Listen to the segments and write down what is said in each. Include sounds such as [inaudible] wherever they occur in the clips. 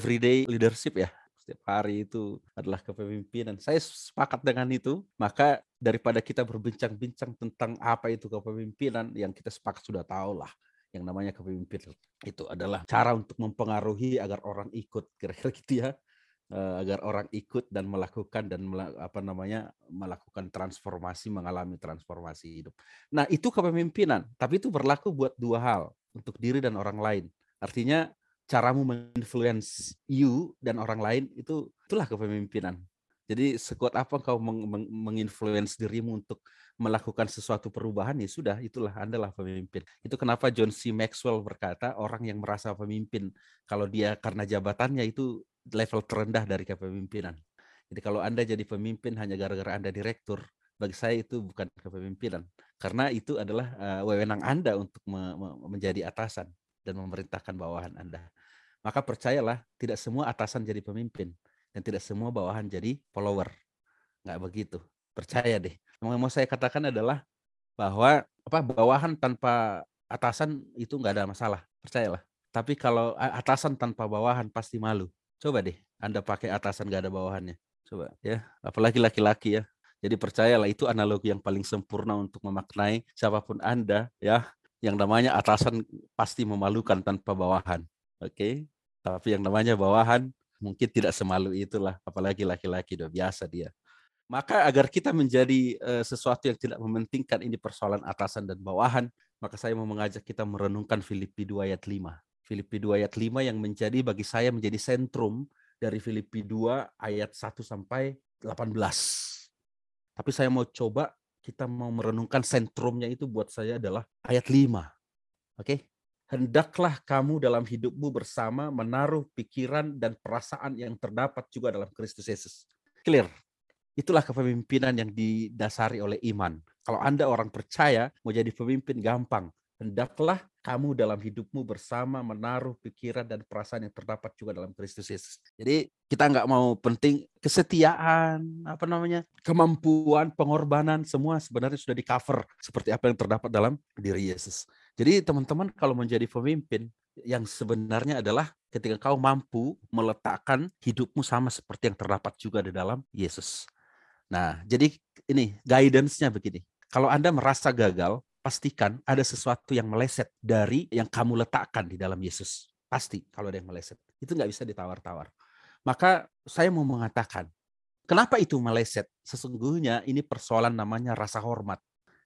everyday leadership ya setiap hari itu adalah kepemimpinan. Saya sepakat dengan itu, maka daripada kita berbincang-bincang tentang apa itu kepemimpinan, yang kita sepakat sudah tahu lah yang namanya kepemimpinan itu adalah cara untuk mempengaruhi agar orang ikut kira-kira gitu ya eh, agar orang ikut dan melakukan dan apa namanya melakukan transformasi mengalami transformasi hidup. Nah, itu kepemimpinan, tapi itu berlaku buat dua hal, untuk diri dan orang lain. Artinya caramu menginfluence you dan orang lain itu itulah kepemimpinan. Jadi sekuat apa kau meng, meng, menginfluence dirimu untuk melakukan sesuatu perubahan ya sudah itulah Anda lah pemimpin. Itu kenapa John C. Maxwell berkata orang yang merasa pemimpin kalau dia karena jabatannya itu level terendah dari kepemimpinan. Jadi kalau Anda jadi pemimpin hanya gara-gara Anda direktur, bagi saya itu bukan kepemimpinan. Karena itu adalah uh, wewenang Anda untuk me me menjadi atasan dan memerintahkan bawahan Anda. Maka percayalah, tidak semua atasan jadi pemimpin dan tidak semua bawahan jadi follower. Nggak begitu. Percaya deh. Yang mau saya katakan adalah bahwa apa bawahan tanpa atasan itu nggak ada masalah. Percayalah. Tapi kalau atasan tanpa bawahan pasti malu. Coba deh, Anda pakai atasan nggak ada bawahannya. Coba ya, apalagi laki-laki ya. Jadi percayalah itu analogi yang paling sempurna untuk memaknai siapa pun Anda ya. Yang namanya atasan pasti memalukan tanpa bawahan. Oke. Okay? Tapi yang namanya bawahan mungkin tidak semalu itulah, apalagi laki-laki udah biasa dia. Maka agar kita menjadi uh, sesuatu yang tidak mementingkan ini persoalan atasan dan bawahan, maka saya mau mengajak kita merenungkan Filipi 2 ayat 5. Filipi 2 ayat 5 yang menjadi bagi saya menjadi sentrum dari Filipi 2 ayat 1 sampai 18. Tapi saya mau coba kita mau merenungkan sentrumnya itu buat saya adalah ayat 5. Oke? Okay? Hendaklah kamu dalam hidupmu bersama menaruh pikiran dan perasaan yang terdapat juga dalam Kristus Yesus. Clear. Itulah kepemimpinan yang didasari oleh iman. Kalau Anda orang percaya, mau jadi pemimpin gampang. Hendaklah kamu dalam hidupmu bersama menaruh pikiran dan perasaan yang terdapat juga dalam Kristus Yesus. Jadi kita nggak mau penting kesetiaan, apa namanya, kemampuan, pengorbanan, semua sebenarnya sudah di cover seperti apa yang terdapat dalam diri Yesus. Jadi teman-teman kalau menjadi pemimpin yang sebenarnya adalah ketika kau mampu meletakkan hidupmu sama seperti yang terdapat juga di dalam Yesus. Nah, jadi ini guidance-nya begini. Kalau Anda merasa gagal, pastikan ada sesuatu yang meleset dari yang kamu letakkan di dalam Yesus. Pasti kalau ada yang meleset. Itu nggak bisa ditawar-tawar. Maka saya mau mengatakan, kenapa itu meleset? Sesungguhnya ini persoalan namanya rasa hormat.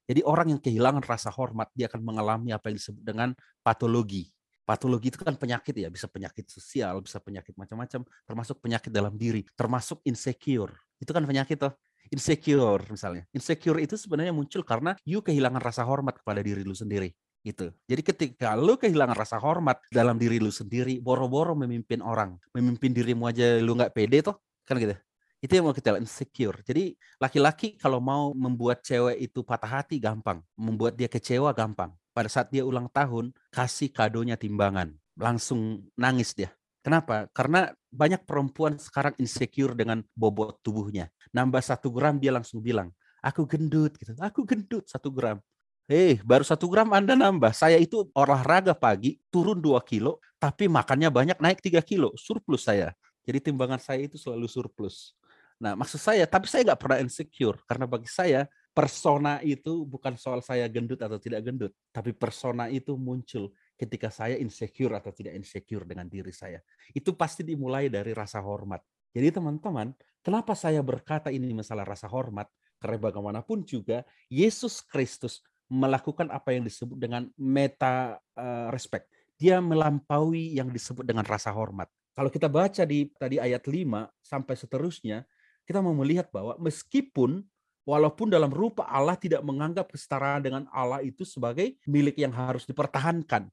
Jadi orang yang kehilangan rasa hormat, dia akan mengalami apa yang disebut dengan patologi. Patologi itu kan penyakit ya, bisa penyakit sosial, bisa penyakit macam-macam, termasuk penyakit dalam diri, termasuk insecure. Itu kan penyakit toh. Insecure misalnya. Insecure itu sebenarnya muncul karena you kehilangan rasa hormat kepada diri lu sendiri gitu. Jadi ketika lu kehilangan rasa hormat dalam diri lu sendiri, boro-boro memimpin orang, memimpin dirimu aja lu nggak pede toh, kan gitu. Itu yang mau kita insecure. Jadi laki-laki kalau mau membuat cewek itu patah hati gampang, membuat dia kecewa gampang. Pada saat dia ulang tahun, kasih kadonya timbangan, langsung nangis dia. Kenapa? Karena banyak perempuan sekarang insecure dengan bobot tubuhnya. Nambah satu gram dia langsung bilang, aku gendut gitu. Aku gendut satu gram. Eh, hey, baru satu gram Anda nambah. Saya itu olahraga pagi, turun dua kilo, tapi makannya banyak, naik tiga kilo. Surplus saya. Jadi timbangan saya itu selalu surplus. Nah, maksud saya, tapi saya nggak pernah insecure karena bagi saya persona itu bukan soal saya gendut atau tidak gendut, tapi persona itu muncul ketika saya insecure atau tidak insecure dengan diri saya. Itu pasti dimulai dari rasa hormat. Jadi teman-teman, kenapa saya berkata ini masalah rasa hormat? Karena bagaimanapun juga Yesus Kristus melakukan apa yang disebut dengan meta uh, respect. Dia melampaui yang disebut dengan rasa hormat. Kalau kita baca di tadi ayat 5 sampai seterusnya, kita mau melihat bahwa meskipun walaupun dalam rupa Allah tidak menganggap kesetaraan dengan Allah itu sebagai milik yang harus dipertahankan.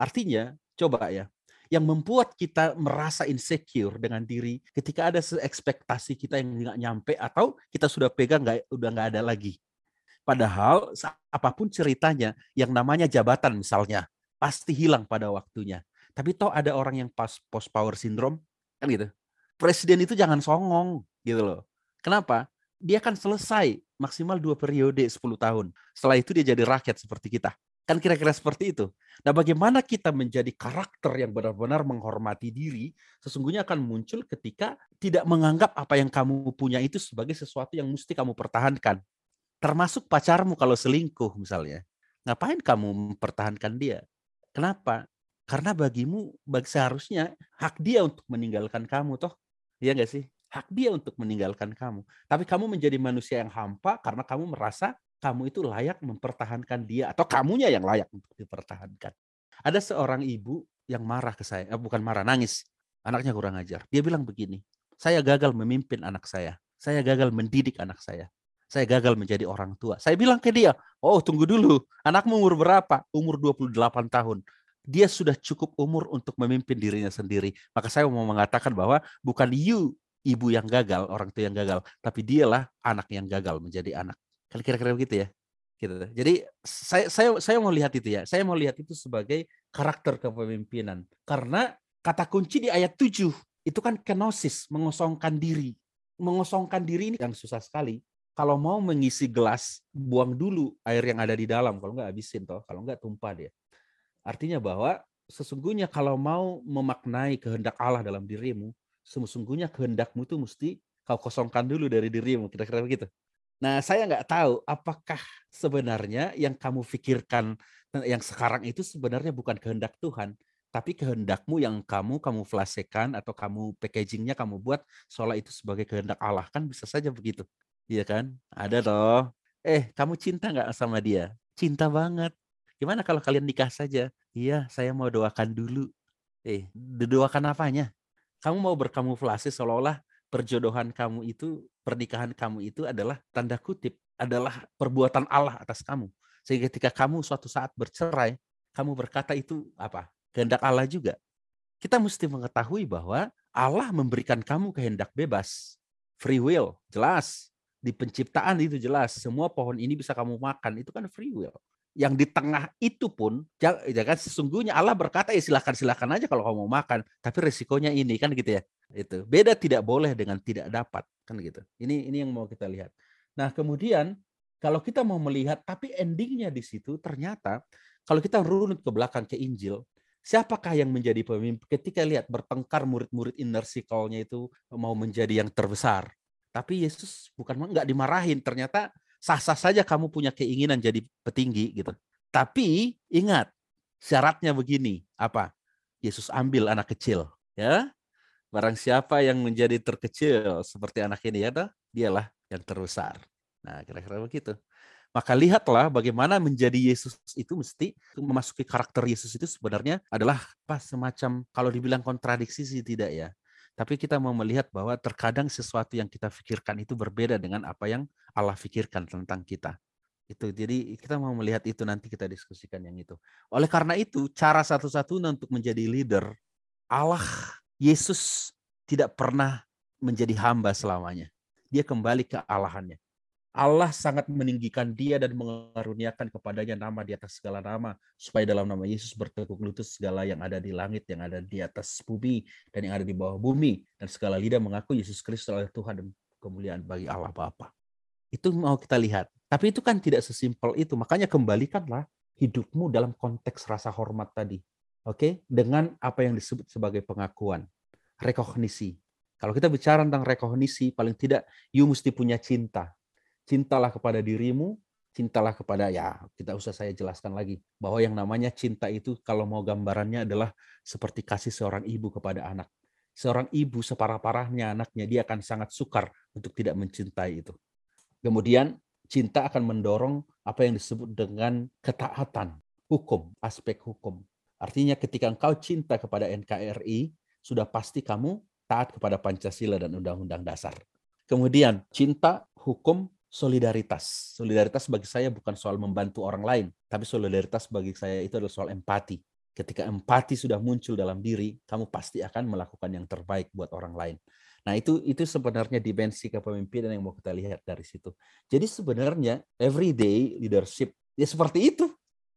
Artinya, coba ya, yang membuat kita merasa insecure dengan diri ketika ada ekspektasi kita yang nggak nyampe atau kita sudah pegang nggak udah nggak ada lagi. Padahal apa pun ceritanya, yang namanya jabatan misalnya pasti hilang pada waktunya. Tapi toh ada orang yang pas post power syndrome kan gitu. Presiden itu jangan songong gitu loh. Kenapa? Dia kan selesai maksimal dua periode 10 tahun. Setelah itu dia jadi rakyat seperti kita. Kan kira-kira seperti itu. Nah, bagaimana kita menjadi karakter yang benar-benar menghormati diri, sesungguhnya akan muncul ketika tidak menganggap apa yang kamu punya itu sebagai sesuatu yang mesti kamu pertahankan. Termasuk pacarmu kalau selingkuh misalnya. Ngapain kamu mempertahankan dia? Kenapa? Karena bagimu bagi seharusnya hak dia untuk meninggalkan kamu toh. Iya nggak sih? Hak dia untuk meninggalkan kamu. Tapi kamu menjadi manusia yang hampa karena kamu merasa kamu itu layak mempertahankan dia atau kamunya yang layak untuk dipertahankan. Ada seorang ibu yang marah ke saya, eh, bukan marah, nangis. Anaknya kurang ajar. Dia bilang begini, saya gagal memimpin anak saya. Saya gagal mendidik anak saya. Saya gagal menjadi orang tua. Saya bilang ke dia, oh tunggu dulu, anakmu umur berapa? Umur 28 tahun. Dia sudah cukup umur untuk memimpin dirinya sendiri. Maka saya mau mengatakan bahwa bukan you ibu yang gagal, orang tua yang gagal, tapi dialah anak yang gagal menjadi anak. Kan kira-kira begitu ya. Gitu. Jadi saya saya saya mau lihat itu ya. Saya mau lihat itu sebagai karakter kepemimpinan. Karena kata kunci di ayat 7 itu kan kenosis, mengosongkan diri. Mengosongkan diri ini yang susah sekali. Kalau mau mengisi gelas, buang dulu air yang ada di dalam. Kalau nggak habisin toh, kalau nggak tumpah dia. Artinya bahwa sesungguhnya kalau mau memaknai kehendak Allah dalam dirimu, sesungguhnya kehendakmu itu mesti kau kosongkan dulu dari dirimu. Kira-kira begitu. Nah, saya nggak tahu apakah sebenarnya yang kamu pikirkan yang sekarang itu sebenarnya bukan kehendak Tuhan, tapi kehendakmu yang kamu kamu flasekan atau kamu packagingnya kamu buat seolah itu sebagai kehendak Allah kan bisa saja begitu, iya kan? Ada toh. Eh, kamu cinta nggak sama dia? Cinta banget. Gimana kalau kalian nikah saja? Iya, saya mau doakan dulu. Eh, doakan apanya? Kamu mau berkamuflase seolah-olah perjodohan kamu itu, pernikahan kamu itu adalah tanda kutip, adalah perbuatan Allah atas kamu. Sehingga ketika kamu suatu saat bercerai, kamu berkata itu apa? Kehendak Allah juga. Kita mesti mengetahui bahwa Allah memberikan kamu kehendak bebas. Free will, jelas. Di penciptaan itu jelas. Semua pohon ini bisa kamu makan. Itu kan free will yang di tengah itu pun ya, kan sesungguhnya Allah berkata ya silahkan silahkan aja kalau kamu mau makan tapi resikonya ini kan gitu ya itu. Beda tidak boleh dengan tidak dapat kan gitu. Ini ini yang mau kita lihat. Nah kemudian kalau kita mau melihat tapi endingnya di situ ternyata kalau kita runut ke belakang ke Injil siapakah yang menjadi pemimpin? Ketika lihat bertengkar murid-murid inner circle-nya itu mau menjadi yang terbesar tapi Yesus bukan nggak dimarahin. Ternyata sah-sah saja kamu punya keinginan jadi petinggi gitu. Tapi ingat syaratnya begini apa? Yesus ambil anak kecil ya Barang siapa yang menjadi terkecil seperti anak ini ya, dialah yang terbesar. Nah, kira-kira begitu. Maka lihatlah bagaimana menjadi Yesus itu mesti memasuki karakter Yesus itu sebenarnya adalah apa semacam kalau dibilang kontradiksi sih tidak ya. Tapi kita mau melihat bahwa terkadang sesuatu yang kita pikirkan itu berbeda dengan apa yang Allah pikirkan tentang kita. Itu jadi kita mau melihat itu nanti kita diskusikan yang itu. Oleh karena itu cara satu-satunya untuk menjadi leader Allah Yesus tidak pernah menjadi hamba selamanya. Dia kembali ke Allahannya. Allah sangat meninggikan dia dan mengaruniakan kepadanya nama di atas segala nama supaya dalam nama Yesus bertekuk lutut segala yang ada di langit, yang ada di atas bumi dan yang ada di bawah bumi dan segala lidah mengaku Yesus Kristus adalah Tuhan dan kemuliaan bagi Allah Bapa. Itu mau kita lihat. Tapi itu kan tidak sesimpel itu. Makanya kembalikanlah hidupmu dalam konteks rasa hormat tadi. Oke, okay? dengan apa yang disebut sebagai pengakuan, rekognisi. Kalau kita bicara tentang rekognisi, paling tidak you mesti punya cinta. Cintalah kepada dirimu, cintalah kepada ya, kita usah saya jelaskan lagi bahwa yang namanya cinta itu kalau mau gambarannya adalah seperti kasih seorang ibu kepada anak. Seorang ibu separah-parahnya anaknya dia akan sangat sukar untuk tidak mencintai itu. Kemudian cinta akan mendorong apa yang disebut dengan ketaatan, hukum, aspek hukum. Artinya ketika engkau cinta kepada NKRI, sudah pasti kamu taat kepada Pancasila dan Undang-Undang Dasar. Kemudian cinta, hukum, solidaritas. Solidaritas bagi saya bukan soal membantu orang lain, tapi solidaritas bagi saya itu adalah soal empati. Ketika empati sudah muncul dalam diri, kamu pasti akan melakukan yang terbaik buat orang lain. Nah, itu itu sebenarnya dimensi kepemimpinan yang mau kita lihat dari situ. Jadi sebenarnya everyday leadership ya seperti itu.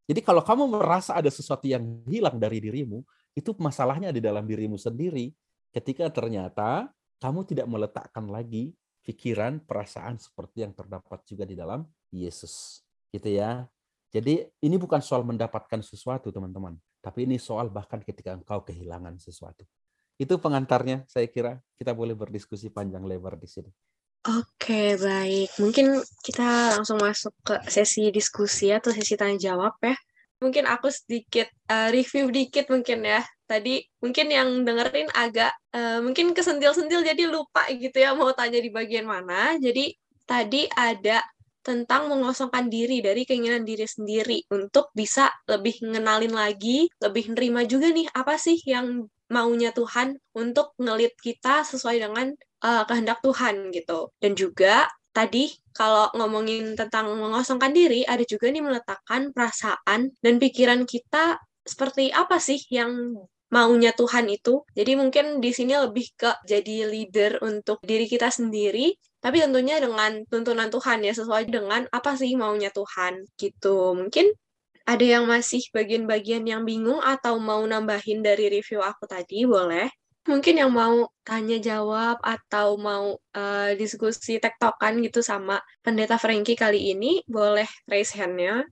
Jadi kalau kamu merasa ada sesuatu yang hilang dari dirimu, itu masalahnya di dalam dirimu sendiri. Ketika ternyata kamu tidak meletakkan lagi pikiran, perasaan seperti yang terdapat juga di dalam Yesus. Gitu ya. Jadi ini bukan soal mendapatkan sesuatu, teman-teman. Tapi ini soal bahkan ketika engkau kehilangan sesuatu. Itu pengantarnya, saya kira kita boleh berdiskusi panjang lebar di sini. Oke, baik. Mungkin kita langsung masuk ke sesi diskusi atau sesi tanya jawab ya. Mungkin aku sedikit uh, review dikit mungkin ya. Tadi mungkin yang dengerin agak uh, mungkin kesentil-sentil jadi lupa gitu ya mau tanya di bagian mana. Jadi tadi ada tentang mengosongkan diri dari keinginan diri sendiri untuk bisa lebih ngenalin lagi, lebih nerima juga nih apa sih yang maunya Tuhan untuk ngelit kita sesuai dengan uh, kehendak Tuhan gitu. Dan juga tadi kalau ngomongin tentang mengosongkan diri, ada juga nih meletakkan perasaan dan pikiran kita seperti apa sih yang maunya Tuhan itu. Jadi mungkin di sini lebih ke jadi leader untuk diri kita sendiri, tapi tentunya dengan tuntunan Tuhan ya, sesuai dengan apa sih maunya Tuhan gitu. Mungkin ada yang masih bagian-bagian yang bingung atau mau nambahin dari review aku tadi, boleh mungkin yang mau tanya jawab atau mau uh, diskusi tektokan gitu sama pendeta Frankie kali ini boleh raise hand-nya.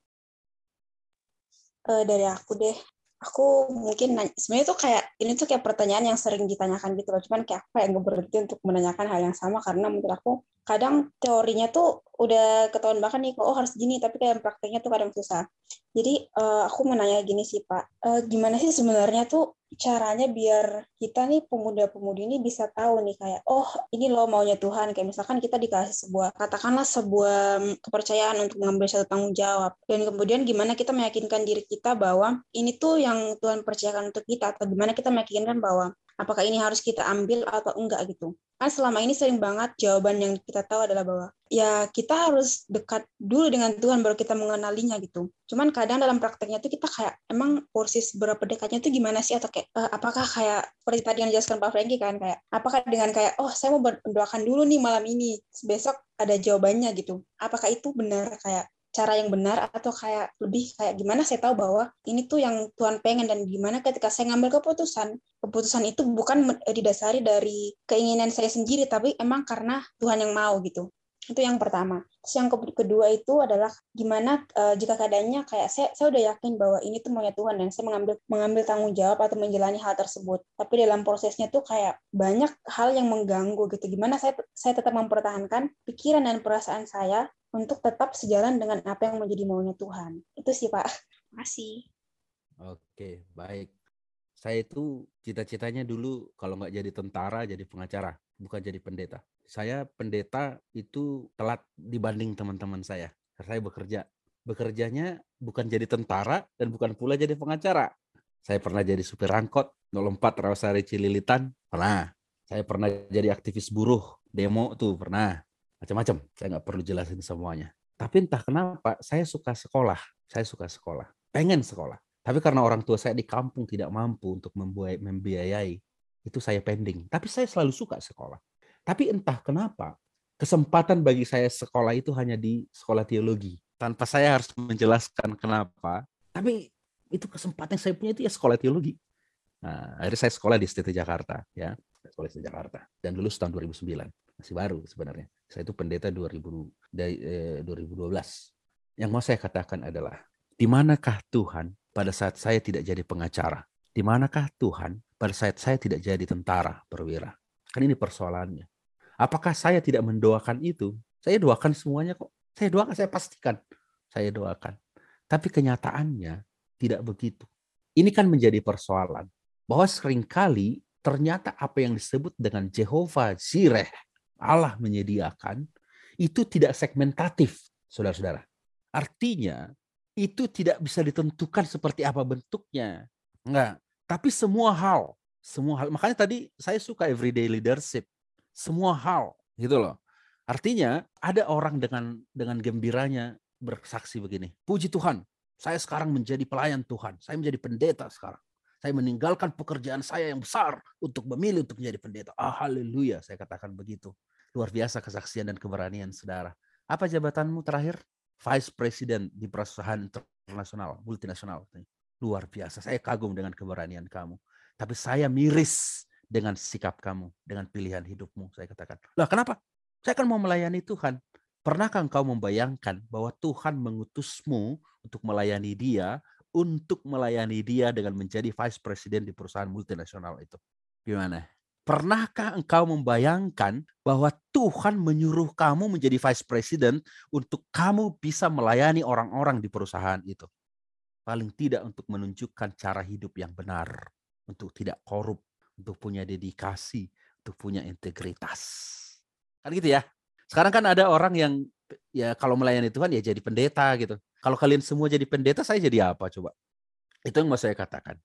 Uh, dari aku deh. Aku mungkin sebenarnya tuh kayak ini tuh kayak pertanyaan yang sering ditanyakan gitu loh. Cuman kayak apa yang berhenti untuk menanyakan hal yang sama karena menurut aku kadang teorinya tuh udah ketahuan bahkan nih oh harus gini tapi kayak prakteknya tuh kadang susah. Jadi uh, aku menanya gini sih Pak, uh, gimana sih sebenarnya tuh caranya biar kita nih pemuda-pemudi ini bisa tahu nih kayak oh ini loh maunya Tuhan. Kayak misalkan kita dikasih sebuah katakanlah sebuah mm, kepercayaan untuk mengambil satu tanggung jawab. Dan kemudian gimana kita meyakinkan diri kita bahwa ini tuh yang Tuhan percayakan untuk kita atau gimana kita meyakinkan bahwa apakah ini harus kita ambil atau enggak gitu kan selama ini sering banget jawaban yang kita tahu adalah bahwa ya kita harus dekat dulu dengan Tuhan baru kita mengenalinya gitu. Cuman kadang dalam prakteknya tuh kita kayak emang porsi seberapa dekatnya tuh gimana sih? Atau kayak uh, apakah kayak seperti tadi yang dijelaskan Pak Franky kan kayak apakah dengan kayak oh saya mau berdoakan dulu nih malam ini besok ada jawabannya gitu. Apakah itu benar? Kayak cara yang benar atau kayak lebih kayak gimana saya tahu bahwa ini tuh yang Tuhan pengen dan gimana ketika saya ngambil keputusan keputusan itu bukan didasari dari keinginan saya sendiri tapi emang karena Tuhan yang mau gitu itu yang pertama. Terus yang kedua itu adalah gimana uh, jika keadaannya kayak saya saya udah yakin bahwa ini tuh maunya Tuhan dan saya mengambil mengambil tanggung jawab atau menjalani hal tersebut. Tapi dalam prosesnya tuh kayak banyak hal yang mengganggu gitu. Gimana saya saya tetap mempertahankan pikiran dan perasaan saya untuk tetap sejalan dengan apa yang menjadi maunya Tuhan. Itu sih Pak. Masih. Oke, baik. Saya itu cita-citanya dulu kalau nggak jadi tentara, jadi pengacara, bukan jadi pendeta. Saya pendeta itu telat dibanding teman-teman saya. Saya bekerja. Bekerjanya bukan jadi tentara dan bukan pula jadi pengacara. Saya pernah jadi supir angkot, 04 Rawasari Cililitan, pernah. Saya pernah jadi aktivis buruh, demo tuh pernah macam-macam. Saya nggak perlu jelasin semuanya. Tapi entah kenapa saya suka sekolah. Saya suka sekolah. Pengen sekolah. Tapi karena orang tua saya di kampung tidak mampu untuk membiayai, itu saya pending. Tapi saya selalu suka sekolah. Tapi entah kenapa, kesempatan bagi saya sekolah itu hanya di sekolah teologi. Tanpa saya harus menjelaskan kenapa. Tapi itu kesempatan yang saya punya itu ya sekolah teologi. Nah, akhirnya saya sekolah di STT Jakarta, ya, sekolah di Jakarta, dan lulus tahun 2009 masih baru sebenarnya. Saya itu pendeta 2000 dari eh, 2012. Yang mau saya katakan adalah di manakah Tuhan pada saat saya tidak jadi pengacara? Di manakah Tuhan pada saat saya tidak jadi tentara perwira? Kan ini persoalannya. Apakah saya tidak mendoakan itu? Saya doakan semuanya kok. Saya doakan, saya pastikan. Saya doakan. Tapi kenyataannya tidak begitu. Ini kan menjadi persoalan. Bahwa sering kali ternyata apa yang disebut dengan Jehovah Jireh Allah menyediakan itu tidak segmentatif, saudara-saudara. Artinya itu tidak bisa ditentukan seperti apa bentuknya. Enggak. Tapi semua hal, semua hal. Makanya tadi saya suka everyday leadership. Semua hal, gitu loh. Artinya ada orang dengan dengan gembiranya bersaksi begini. Puji Tuhan, saya sekarang menjadi pelayan Tuhan. Saya menjadi pendeta sekarang. Saya meninggalkan pekerjaan saya yang besar untuk memilih untuk menjadi pendeta. Ah, haleluya, saya katakan begitu. Luar biasa kesaksian dan keberanian saudara. Apa jabatanmu terakhir? Vice President di perusahaan internasional, multinasional. Luar biasa. Saya kagum dengan keberanian kamu. Tapi saya miris dengan sikap kamu, dengan pilihan hidupmu. Saya katakan, lah kenapa? Saya kan mau melayani Tuhan. Pernahkah engkau membayangkan bahwa Tuhan mengutusmu untuk melayani dia, untuk melayani dia dengan menjadi vice president di perusahaan multinasional itu? Gimana? Pernahkah engkau membayangkan bahwa Tuhan menyuruh kamu menjadi vice president untuk kamu bisa melayani orang-orang di perusahaan itu? Paling tidak untuk menunjukkan cara hidup yang benar, untuk tidak korup, untuk punya dedikasi, untuk punya integritas. Kan gitu ya. Sekarang kan ada orang yang ya kalau melayani Tuhan ya jadi pendeta gitu. Kalau kalian semua jadi pendeta, saya jadi apa coba? Itu yang mau saya katakan.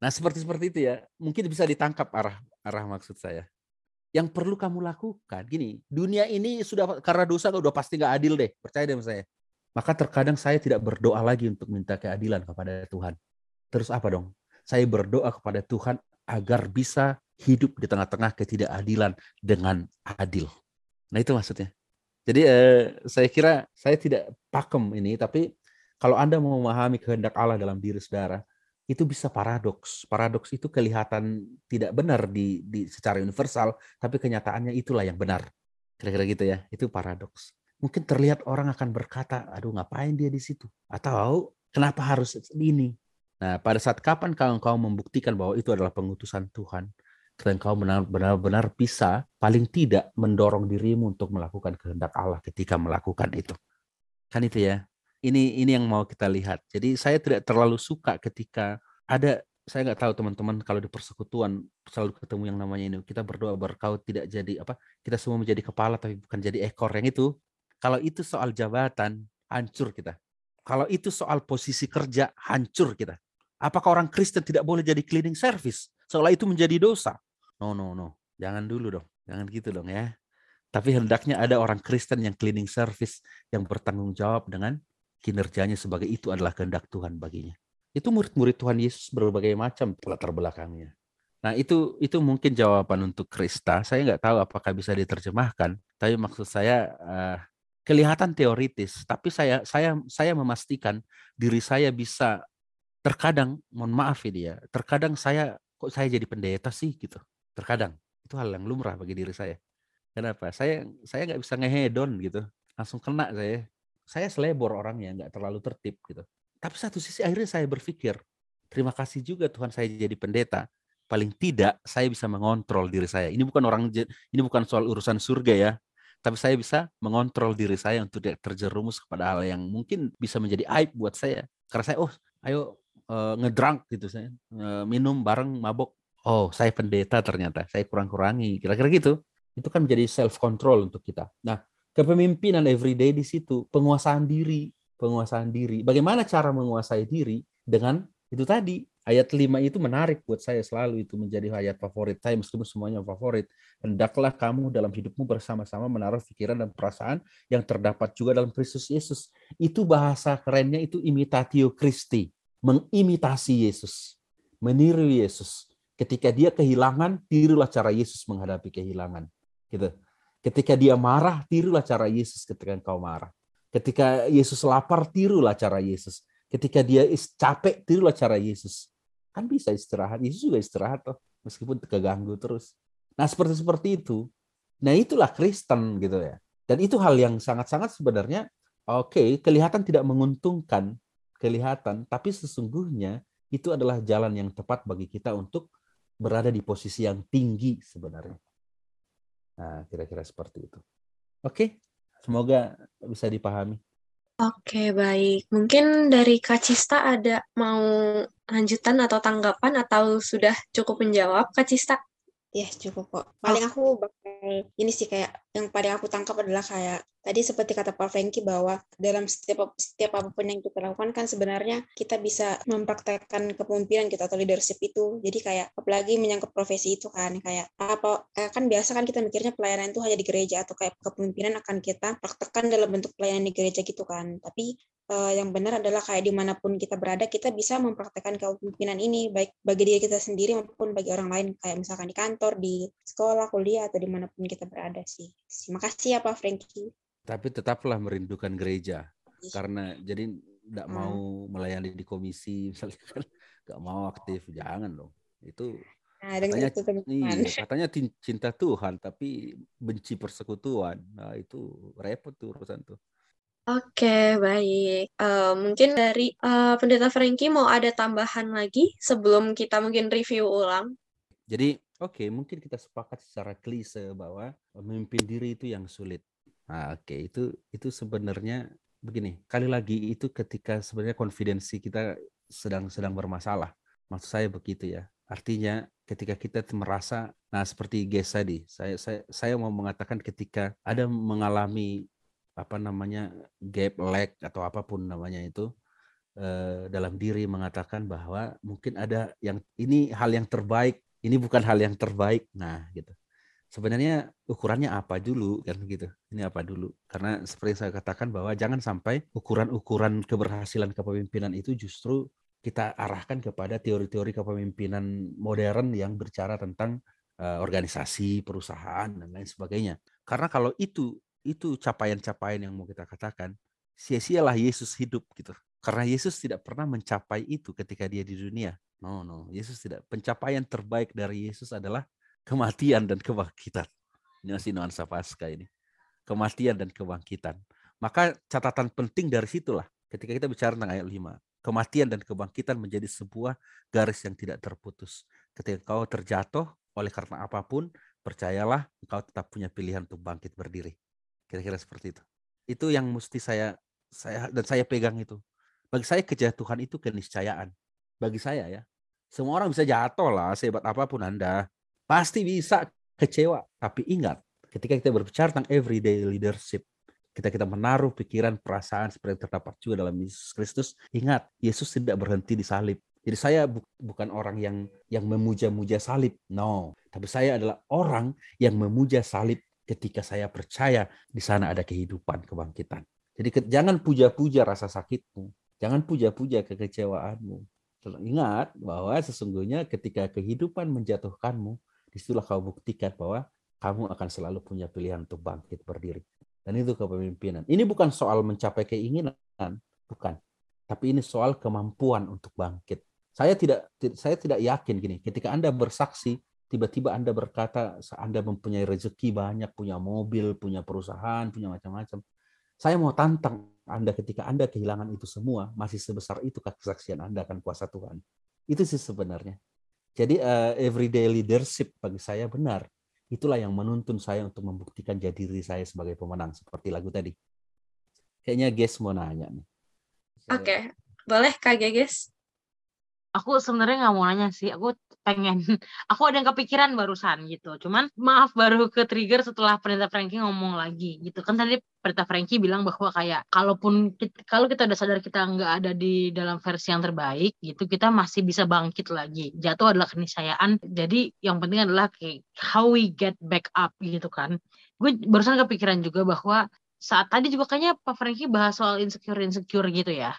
Nah seperti seperti itu ya, mungkin bisa ditangkap arah arah maksud saya. Yang perlu kamu lakukan, gini, dunia ini sudah karena dosa udah pasti nggak adil deh, percaya deh sama saya. Maka terkadang saya tidak berdoa lagi untuk minta keadilan kepada Tuhan. Terus apa dong? Saya berdoa kepada Tuhan agar bisa hidup di tengah-tengah ketidakadilan dengan adil. Nah itu maksudnya. Jadi eh, saya kira saya tidak pakem ini, tapi kalau Anda mau memahami kehendak Allah dalam diri saudara, itu bisa paradoks. Paradoks itu kelihatan tidak benar di, di secara universal, tapi kenyataannya itulah yang benar. Kira-kira gitu ya, itu paradoks. Mungkin terlihat orang akan berkata, aduh ngapain dia di situ? Atau kenapa harus ini? Nah, pada saat kapan kau, kau membuktikan bahwa itu adalah pengutusan Tuhan, dan kau benar-benar bisa paling tidak mendorong dirimu untuk melakukan kehendak Allah ketika melakukan itu. Kan itu ya. Ini ini yang mau kita lihat. Jadi saya tidak terlalu suka ketika ada saya nggak tahu teman-teman kalau di persekutuan selalu ketemu yang namanya ini kita berdoa berkau tidak jadi apa kita semua menjadi kepala tapi bukan jadi ekor yang itu kalau itu soal jabatan hancur kita kalau itu soal posisi kerja hancur kita apakah orang Kristen tidak boleh jadi cleaning service seolah itu menjadi dosa No, no, no. Jangan dulu dong. Jangan gitu dong ya. Tapi hendaknya ada orang Kristen yang cleaning service yang bertanggung jawab dengan kinerjanya sebagai itu adalah kehendak Tuhan baginya. Itu murid-murid Tuhan Yesus berbagai macam latar belakangnya. Nah itu itu mungkin jawaban untuk Krista. Saya nggak tahu apakah bisa diterjemahkan, tapi maksud saya uh, kelihatan teoritis. Tapi saya saya saya memastikan diri saya bisa terkadang, mohon maaf ya dia, terkadang saya kok saya jadi pendeta sih gitu. Terkadang itu hal yang lumrah bagi diri saya. Kenapa? Saya saya nggak bisa ngehedon gitu, langsung kena saya. Saya selebor orangnya, nggak terlalu tertib gitu. Tapi satu sisi akhirnya saya berpikir, terima kasih juga Tuhan saya jadi pendeta. Paling tidak saya bisa mengontrol diri saya. Ini bukan orang ini bukan soal urusan surga ya, tapi saya bisa mengontrol diri saya untuk tidak terjerumus kepada hal yang mungkin bisa menjadi aib buat saya. Karena saya, oh, ayo uh, ngedrunk gitu saya, uh, minum bareng mabok oh saya pendeta ternyata saya kurang-kurangi kira-kira gitu itu kan menjadi self control untuk kita nah kepemimpinan everyday di situ penguasaan diri penguasaan diri. Bagaimana cara menguasai diri dengan itu tadi? Ayat 5 itu menarik buat saya selalu itu menjadi ayat favorit saya meskipun semuanya favorit. Hendaklah kamu dalam hidupmu bersama-sama menaruh pikiran dan perasaan yang terdapat juga dalam Kristus Yesus. Itu bahasa kerennya itu imitatio Christi mengimitasi Yesus meniru Yesus. Ketika dia kehilangan, tirulah cara Yesus menghadapi kehilangan. Gitu. Ketika dia marah, tirulah cara Yesus ketika engkau marah. Ketika Yesus lapar, tirulah cara Yesus. Ketika dia capek, tirulah cara Yesus. Kan bisa istirahat. Yesus juga istirahat toh, meskipun keganggu terus. Nah, seperti seperti itu. Nah, itulah Kristen gitu ya. Dan itu hal yang sangat-sangat sebenarnya oke, okay, kelihatan tidak menguntungkan, kelihatan, tapi sesungguhnya itu adalah jalan yang tepat bagi kita untuk berada di posisi yang tinggi sebenarnya. Nah, kira-kira seperti itu. Oke, semoga bisa dipahami. Oke, baik. Mungkin dari Kak Cista ada mau lanjutan atau tanggapan atau sudah cukup menjawab, Kak Cista? Ya, cukup kok. Paling aku bakal ini sih kayak yang paling aku tangkap adalah kayak tadi seperti kata Pak Franky bahwa dalam setiap setiap apa pun yang kita lakukan kan sebenarnya kita bisa mempraktekkan kepemimpinan kita atau leadership itu. Jadi kayak apalagi menyangkut profesi itu kan kayak apa eh, kan biasa kan kita mikirnya pelayanan itu hanya di gereja atau kayak kepemimpinan akan kita praktekkan dalam bentuk pelayanan di gereja gitu kan. Tapi uh, yang benar adalah kayak di mana pun kita berada kita bisa mempraktekkan kepemimpinan ini baik bagi diri kita sendiri maupun bagi orang lain kayak misalkan di kantor di sekolah kuliah atau di mana pun kita berada sih terima kasih ya Pak Franky tapi tetaplah merindukan gereja iya. karena jadi tidak hmm. mau melayani di komisi [laughs] misalnya kan nggak mau aktif jangan dong itu Nah, Katanya, itu iya, katanya cinta Tuhan tapi benci persekutuan. Nah, itu repot tuh urusan tuh. Oke, baik. Eh, mungkin dari eh, Pendeta Frankie mau ada tambahan lagi sebelum kita mungkin review ulang. Jadi, oke, mungkin kita sepakat secara klise bahwa memimpin diri itu yang sulit. Nah, oke, itu itu sebenarnya begini. Kali lagi itu ketika sebenarnya konfidensi kita sedang sedang bermasalah. Maksud saya begitu ya. Artinya ketika kita merasa, nah seperti Ges tadi, saya saya saya mau mengatakan ketika ada mengalami apa namanya gap lag atau apa pun namanya itu eh, dalam diri mengatakan bahwa mungkin ada yang ini hal yang terbaik ini bukan hal yang terbaik. Nah, gitu. Sebenarnya ukurannya apa dulu kan gitu. Ini apa dulu? Karena seperti saya katakan bahwa jangan sampai ukuran-ukuran keberhasilan kepemimpinan itu justru kita arahkan kepada teori-teori kepemimpinan modern yang berbicara tentang uh, organisasi, perusahaan dan lain sebagainya. Karena kalau itu itu capaian-capaian yang mau kita katakan, sia-sialah Yesus hidup gitu. Karena Yesus tidak pernah mencapai itu ketika dia di dunia. No, no, Yesus tidak. Pencapaian terbaik dari Yesus adalah kematian dan kebangkitan. Ini masih nuansa pasca ini. Kematian dan kebangkitan. Maka catatan penting dari situlah ketika kita bicara tentang ayat 5. Kematian dan kebangkitan menjadi sebuah garis yang tidak terputus. Ketika kau terjatuh oleh karena apa pun, percayalah engkau tetap punya pilihan untuk bangkit berdiri. Kira-kira seperti itu. Itu yang mesti saya saya dan saya pegang itu. Bagi saya kejatuhan itu keniscayaan. Bagi saya ya. Semua orang bisa jatuh lah, sehebat apa pun Anda. Pasti bisa kecewa. Tapi ingat, ketika kita berbicara tentang everyday leadership, kita kita menaruh pikiran, perasaan seperti yang terdapat juga dalam Yesus Kristus, ingat, Yesus tidak berhenti di salib. Jadi saya bu bukan orang yang yang memuja-muja salib, no. Tapi saya adalah orang yang memuja salib ketika saya percaya di sana ada kehidupan, kebangkitan. Jadi jangan puja-puja rasa sakitmu, jangan puja-puja kekecewaanmu. Ingat bahwa sesungguhnya ketika kehidupan menjatuhkanmu, di situlah kau buktikan bahwa kamu akan selalu punya pilihan untuk bangkit berdiri. Dan itu kepemimpinan. Ini bukan soal mencapai keinginan, bukan. Tapi ini soal kemampuan untuk bangkit. Saya tidak saya tidak yakin gini, ketika Anda bersaksi, tiba-tiba Anda berkata Anda mempunyai rezeki banyak, punya mobil, punya perusahaan, punya macam-macam. Saya mau tantang Anda ketika Anda kehilangan itu semua, masih sebesar itu kesaksian Anda akan kuasa Tuhan. Itu sih sebenarnya. Jadi uh, everyday leadership bagi saya benar itulah yang menuntun saya untuk membuktikan jadi diri saya sebagai pemenang seperti lagu tadi. Kayaknya Ges mau nanya nih. Oke, okay. boleh Kak Geges? Aku sebenarnya nggak mau nanya sih, aku pengen, [laughs] aku ada yang kepikiran barusan gitu. Cuman maaf baru ke trigger setelah Pendeta Frankie ngomong lagi gitu. Kan tadi Pendeta Frankie bilang bahwa kayak kalaupun kita, kalau kita udah sadar kita nggak ada di dalam versi yang terbaik gitu, kita masih bisa bangkit lagi. Jatuh adalah keniscayaan. Jadi yang penting adalah kayak how we get back up gitu kan. Gue barusan kepikiran juga bahwa saat tadi juga kayaknya Pak Frankie bahas soal insecure insecure gitu ya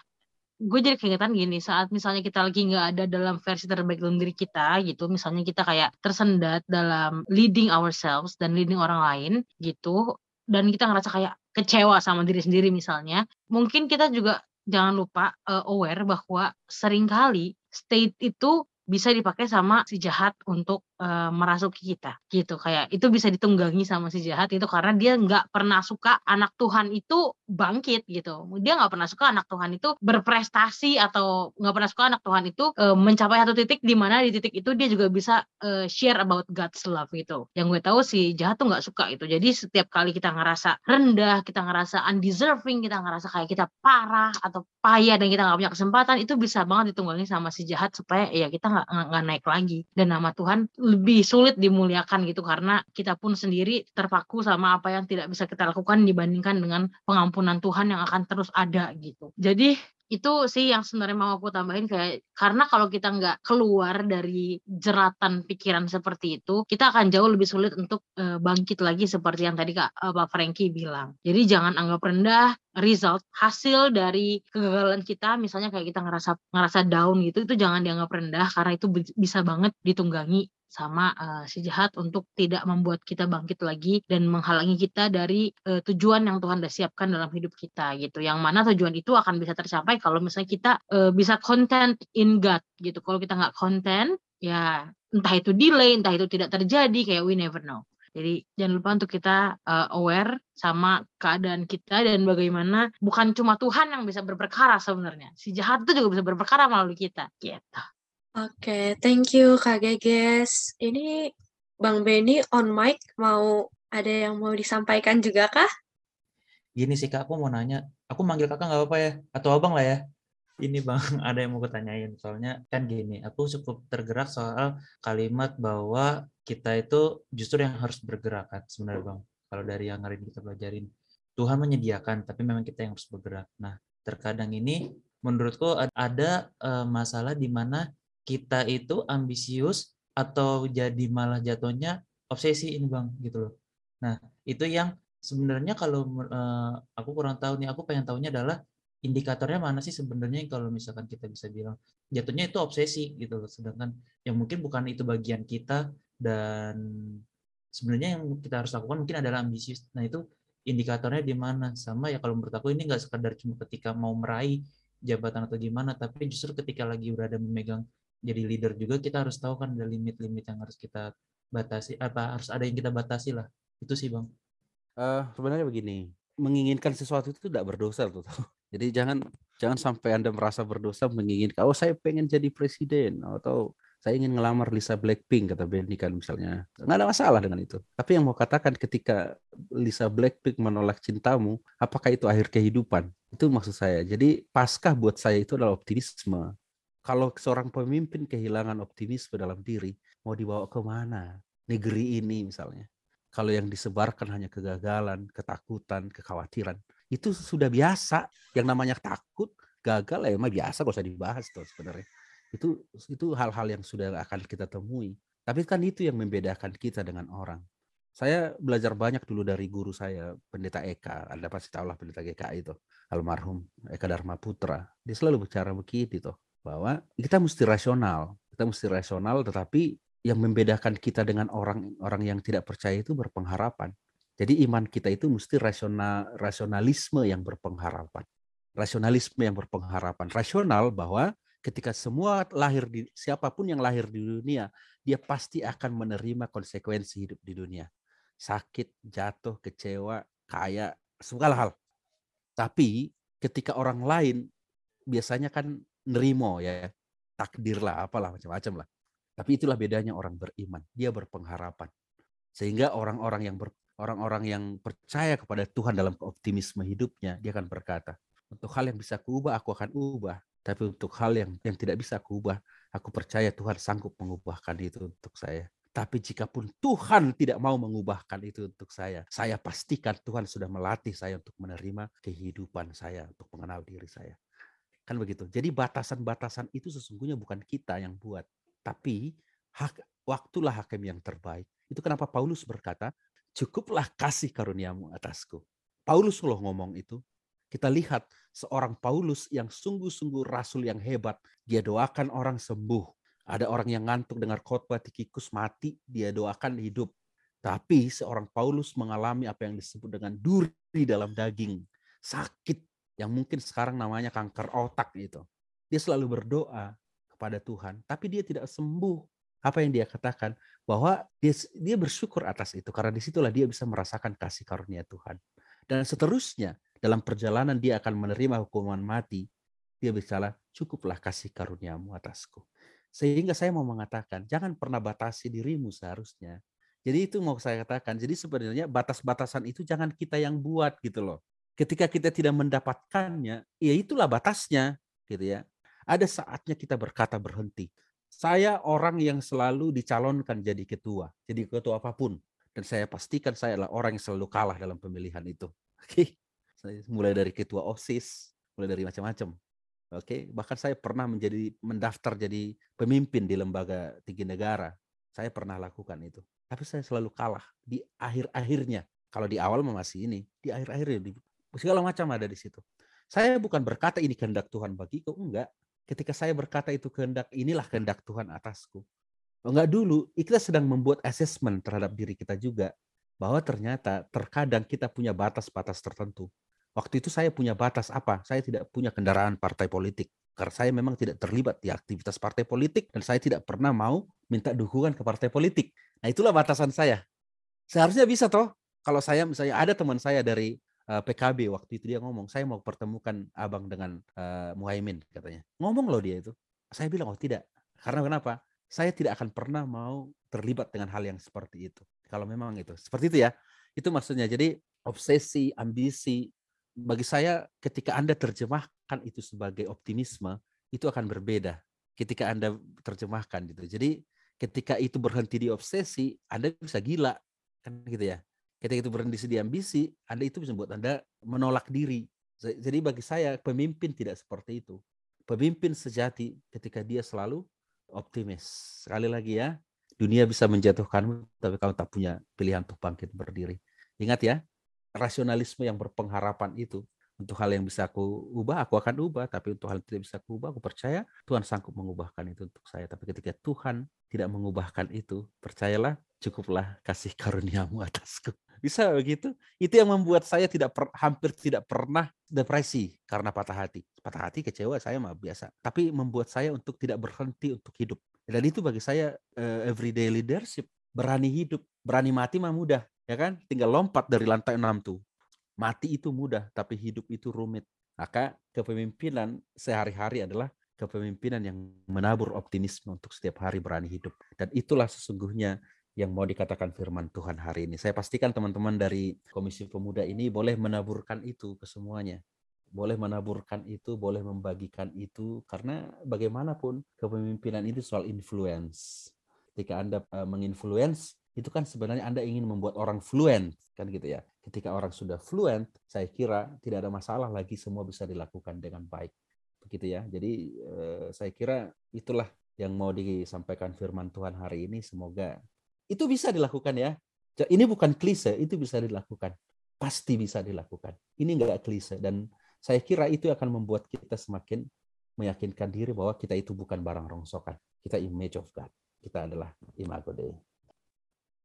gue jadi keingetan gini saat misalnya kita lagi nggak ada dalam versi terbaik dalam diri kita gitu misalnya kita kayak tersendat dalam leading ourselves dan leading orang lain gitu dan kita ngerasa kayak kecewa sama diri sendiri misalnya mungkin kita juga jangan lupa uh, aware bahwa sering kali state itu bisa dipakai sama si jahat untuk uh, merasuki kita gitu. Kayak itu bisa ditunggangi sama si jahat itu karena dia nggak pernah suka anak Tuhan itu bangkit gitu. Dia nggak pernah suka anak Tuhan itu berprestasi atau nggak pernah suka anak Tuhan itu uh, mencapai satu titik di mana di titik itu dia juga bisa uh, share about God's love gitu. Yang gue tahu si jahat tuh nggak suka itu. Jadi setiap kali kita ngerasa rendah kita ngerasa undeserving kita ngerasa kayak kita parah atau payah dan kita nggak punya kesempatan itu bisa banget ditunggangi sama si jahat supaya ya kita nggak nggak naik lagi. Dan nama Tuhan lebih sulit dimuliakan gitu karena kita pun sendiri terpaku sama apa yang tidak bisa kita lakukan dibandingkan dengan pengampunan Tuhan yang akan terus ada gitu. Jadi itu sih yang sebenarnya mau aku tambahin kayak karena kalau kita nggak keluar dari jeratan pikiran seperti itu kita akan jauh lebih sulit untuk uh, bangkit lagi seperti yang tadi kak uh, Pak Frankie bilang. Jadi jangan anggap rendah result hasil dari kegagalan kita misalnya kayak kita ngerasa ngerasa down gitu itu jangan dianggap rendah karena itu bisa banget ditunggangi sama uh, si jahat untuk tidak membuat kita bangkit lagi dan menghalangi kita dari uh, tujuan yang Tuhan sudah siapkan dalam hidup kita gitu. Yang mana tujuan itu akan bisa tercapai kalau misalnya kita uh, bisa content in God gitu. Kalau kita nggak content ya entah itu delay, entah itu tidak terjadi, kayak we never know. Jadi jangan lupa untuk kita uh, aware sama keadaan kita dan bagaimana bukan cuma Tuhan yang bisa berperkara sebenarnya. Si jahat itu juga bisa berperkara melalui kita. Gitu. Oke, thank you Kak Geges. Ini Bang Benny on mic mau ada yang mau disampaikan juga kah? Gini sih Kak, aku mau nanya. Aku manggil kakak nggak apa-apa ya? Atau abang lah ya? ini bang [laughs] ada yang mau kutanyain soalnya kan gini aku cukup tergerak soal kalimat bahwa kita itu justru yang harus bergerak kan sebenarnya bang kalau dari yang hari ini kita pelajarin Tuhan menyediakan tapi memang kita yang harus bergerak nah terkadang ini menurutku ada uh, masalah di mana kita itu ambisius atau jadi malah jatuhnya obsesi ini bang gitu loh. Nah itu yang sebenarnya kalau uh, aku kurang tahu nih aku pengen tahunya adalah indikatornya mana sih sebenarnya kalau misalkan kita bisa bilang jatuhnya itu obsesi gitu loh. Sedangkan yang mungkin bukan itu bagian kita dan sebenarnya yang kita harus lakukan mungkin adalah ambisius. Nah itu indikatornya di mana? Sama ya kalau menurut aku ini nggak sekadar cuma ketika mau meraih jabatan atau gimana tapi justru ketika lagi berada memegang jadi leader juga kita harus tahu kan ada limit-limit yang harus kita batasi apa harus ada yang kita batasi lah itu sih bang uh, sebenarnya begini menginginkan sesuatu itu tidak berdosa tuh [laughs] jadi jangan jangan sampai Anda merasa berdosa menginginkan, oh saya pengen jadi presiden atau saya ingin ngelamar Lisa Blackpink kata Benny kan misalnya. Nggak ada masalah dengan itu. Tapi yang mau katakan ketika Lisa Blackpink menolak cintamu, apakah itu akhir kehidupan? Itu maksud saya. Jadi paskah buat saya itu adalah optimisme. Kalau seorang pemimpin kehilangan optimisme dalam diri, mau dibawa ke mana? Negeri ini misalnya. Kalau yang disebarkan hanya kegagalan, ketakutan, kekhawatiran, itu sudah biasa. Yang namanya takut, gagal ya emang biasa gak usah dibahas tuh sebenarnya. Itu itu hal-hal yang sudah akan kita temui. Tapi kan itu yang membedakan kita dengan orang. Saya belajar banyak dulu dari guru saya, Pendeta Eka. Anda pasti tahu lah Pendeta Eka itu, almarhum Eka Dharma Putra. Dia selalu bicara begitu tuh, bahwa kita mesti rasional. Kita mesti rasional, tetapi yang membedakan kita dengan orang-orang yang tidak percaya itu berpengharapan. Jadi iman kita itu mesti rasional, rasionalisme yang berpengharapan. Rasionalisme yang berpengharapan. Rasional bahwa ketika semua lahir di siapa pun yang lahir di dunia, dia pasti akan menerima konsekuensi hidup di dunia. Sakit, jatuh, kecewa, kaya, segala hal. Tapi ketika orang lain biasanya kan nerimo ya, takdir lah, apalah macam-macam lah. Tapi itulah bedanya orang beriman. Dia berpengharapan. Sehingga orang-orang yang orang-orang yang percaya kepada Tuhan dalam optimisme hidupnya, dia akan berkata, untuk hal yang bisa kuubah, aku akan ubah. Tapi untuk hal yang yang tidak bisa kuubah, aku percaya Tuhan sanggup mengubahkan itu untuk saya. Tapi jika pun Tuhan tidak mau mengubahkan itu untuk saya, saya pastikan Tuhan sudah melatih saya untuk menerima kehidupan saya, untuk mengenal diri saya. Kan begitu. Jadi batasan-batasan itu sesungguhnya bukan kita yang buat. Tapi hak, waktulah hakim yang terbaik. Itu kenapa Paulus berkata, cukuplah kasih karuniamu atasku. Paulus loh ngomong itu. Kita lihat seorang Paulus yang sungguh-sungguh rasul yang hebat. Dia doakan orang sembuh. Ada orang yang ngantuk dengar khotbah Tikikus mati, dia doakan hidup. Tapi seorang Paulus mengalami apa yang disebut dengan duri dalam daging. Sakit yang mungkin sekarang namanya kanker otak itu. Dia selalu berdoa kepada Tuhan, tapi dia tidak sembuh. Apa yang dia katakan? Bahwa dia dia bersyukur atas itu karena di situlah dia bisa merasakan kasih karunia Tuhan. Dan seterusnya dalam perjalanan dia akan menerima hukuman mati dia bicara cukuplah kasih karuniamu atasku. Sehingga saya mau mengatakan jangan pernah batasi dirimu seharusnya. Jadi itu mau saya katakan jadi sebenarnya batas-batasan itu jangan kita yang buat gitu loh ketika kita tidak mendapatkannya ya itulah batasnya gitu ya ada saatnya kita berkata berhenti saya orang yang selalu dicalonkan jadi ketua, jadi ketua apa pun. Dan saya pastikan saya adalah orang yang selalu kalah dalam pemilihan itu. [laughs] Oke, okay? mulai dari ketua OSIS, mulai dari macam-macam. Oke, bahkan saya pernah menjadi mendaftar jadi pemimpin di lembaga tinggi negara. Saya pernah lakukan itu. Tapi saya selalu kalah di akhir-akhirnya. Kalau di awal masih ini, di akhir-akhirnya segala macam ada di situ. Saya bukan berkata ini kehendak Tuhan bagiku, enggak ketika saya berkata itu kehendak inilah kehendak Tuhan atasku. Enggak dulu, kita sedang membuat assessment terhadap diri kita juga bahwa ternyata terkadang kita punya batas-batas tertentu. Waktu itu saya punya batas apa? Saya tidak punya kendaraan partai politik. Karena saya memang tidak terlibat di aktivitas partai politik dan saya tidak pernah mau minta dukungan ke partai politik. Nah itulah batasan saya. Seharusnya bisa toh kalau saya misalnya ada teman saya dari eh, PKB waktu itu dia ngomong saya mau pertemukan abang dengan uh, Muhaimin katanya. Ngomong loh dia itu. Saya bilang oh tidak. Karena kenapa? Saya tidak akan pernah mau terlibat dengan hal yang seperti itu. Kalau memang itu. Seperti itu ya. Itu maksudnya. Jadi obsesi, ambisi, bagi saya ketika Anda terjemahkan itu sebagai optimisme, itu akan berbeda ketika Anda terjemahkan gitu. Jadi ketika itu berhenti di obsesi, Anda bisa gila kan gitu ya. Ketika itu berhenti di ambisi, Anda itu bisa membuat Anda menolak diri. Jadi bagi saya pemimpin tidak seperti itu. Pemimpin sejati ketika dia selalu optimis. Sekali lagi ya, dunia bisa menjatuhkanmu tapi kamu tak punya pilihan untuk bangkit berdiri. Ingat ya, rasionalisme yang berpengharapan itu untuk hal yang bisa aku ubah, aku akan ubah. Tapi untuk hal yang tidak bisa aku ubah, aku percaya Tuhan sanggup mengubahkan itu untuk saya. Tapi ketika Tuhan tidak mengubahkan itu, percayalah, cukuplah kasih karuniamu [laughs] atasku. Bisa begitu? Itu yang membuat saya tidak per, hampir tidak pernah depresi karena patah hati. Patah hati, kecewa, saya mah biasa. Tapi membuat saya untuk tidak berhenti untuk hidup. Dan itu bagi saya uh, everyday leadership. Berani hidup, berani mati mah mudah ya kan? Tinggal lompat dari lantai enam tuh. Mati itu mudah, tapi hidup itu rumit. Maka kepemimpinan sehari-hari adalah kepemimpinan yang menabur optimisme untuk setiap hari berani hidup. Dan itulah sesungguhnya yang mau dikatakan firman Tuhan hari ini. Saya pastikan teman-teman dari Komisi Pemuda ini boleh menaburkan itu ke semuanya. Boleh menaburkan itu, boleh membagikan itu, karena bagaimanapun kepemimpinan itu soal influence. Ketika Anda uh, menginfluence, itu kan sebenarnya Anda ingin membuat orang fluent kan gitu ya. Ketika orang sudah fluent, saya kira tidak ada masalah lagi semua bisa dilakukan dengan baik. Begitu ya. Jadi eh, saya kira itulah yang mau disampaikan firman Tuhan hari ini semoga itu bisa dilakukan ya. Ini bukan klise, itu bisa dilakukan. Pasti bisa dilakukan. Ini enggak klise dan saya kira itu akan membuat kita semakin meyakinkan diri bahwa kita itu bukan barang rongsokan. Kita image of God. Kita adalah imago Dei.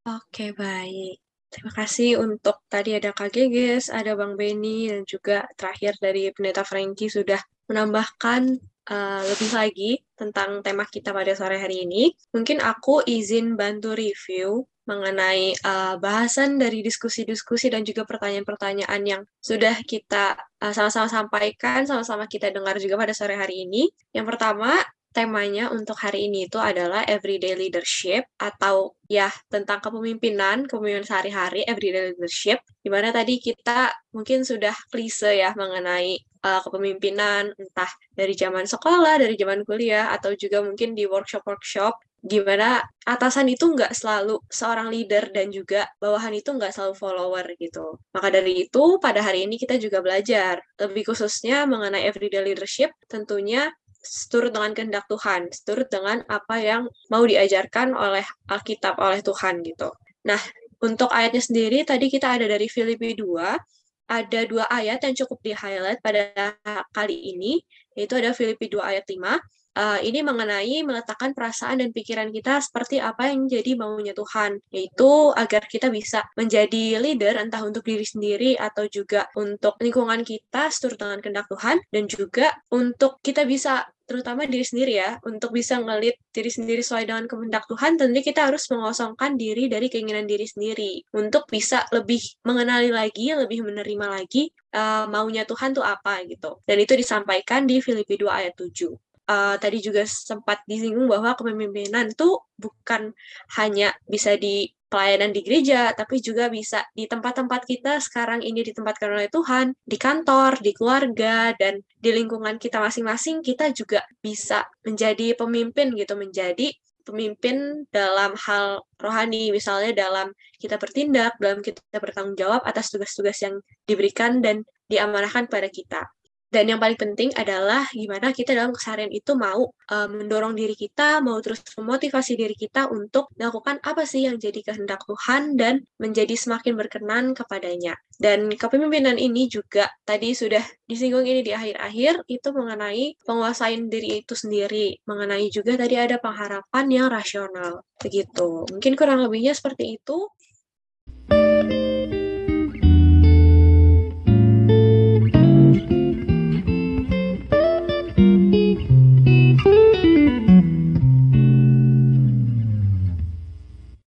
Oke, baik. Terima kasih untuk tadi ada Kak Geges, ada Bang Benny, dan juga terakhir dari Pendeta Frankie sudah menambahkan uh, lebih lagi tentang tema kita pada sore hari ini. Mungkin aku izin bantu review mengenai uh, bahasan dari diskusi-diskusi dan juga pertanyaan-pertanyaan yang sudah kita uh, sama-sama sampaikan, sama-sama kita dengar juga pada sore hari ini. Yang pertama, temanya untuk hari ini itu adalah everyday leadership atau ya tentang kepemimpinan, kepemimpinan sehari-hari, everyday leadership. Di mana tadi kita mungkin sudah klise ya mengenai uh, kepemimpinan entah dari zaman sekolah, dari zaman kuliah, atau juga mungkin di workshop-workshop gimana atasan itu nggak selalu seorang leader dan juga bawahan itu nggak selalu follower gitu. Maka dari itu, pada hari ini kita juga belajar lebih khususnya mengenai everyday leadership, tentunya seturut dengan kehendak Tuhan, seturut dengan apa yang mau diajarkan oleh Alkitab, oleh Tuhan gitu. Nah, untuk ayatnya sendiri, tadi kita ada dari Filipi 2, ada dua ayat yang cukup di-highlight pada kali ini, yaitu ada Filipi 2 ayat 5, uh, ini mengenai meletakkan perasaan dan pikiran kita seperti apa yang jadi maunya Tuhan, yaitu agar kita bisa menjadi leader entah untuk diri sendiri atau juga untuk lingkungan kita seturut dengan kehendak Tuhan dan juga untuk kita bisa terutama diri sendiri ya, untuk bisa ngelit diri sendiri sesuai dengan kehendak Tuhan, tentunya kita harus mengosongkan diri dari keinginan diri sendiri untuk bisa lebih mengenali lagi, lebih menerima lagi uh, maunya Tuhan tuh apa gitu. Dan itu disampaikan di Filipi 2 ayat 7 uh, tadi juga sempat disinggung bahwa kepemimpinan itu bukan hanya bisa di pelayanan di gereja, tapi juga bisa di tempat-tempat kita sekarang ini ditempatkan oleh Tuhan, di kantor, di keluarga, dan di lingkungan kita masing-masing, kita juga bisa menjadi pemimpin gitu, menjadi pemimpin dalam hal rohani, misalnya dalam kita bertindak, dalam kita bertanggung jawab atas tugas-tugas yang diberikan dan diamanahkan pada kita. Dan yang paling penting adalah gimana kita dalam keseharian itu mau uh, mendorong diri kita, mau terus memotivasi diri kita untuk melakukan apa sih yang jadi kehendak Tuhan dan menjadi semakin berkenan kepadanya. Dan kepemimpinan ini juga tadi sudah disinggung ini di akhir-akhir itu mengenai penguasain diri itu sendiri, mengenai juga tadi ada pengharapan yang rasional. Begitu. Mungkin kurang lebihnya seperti itu.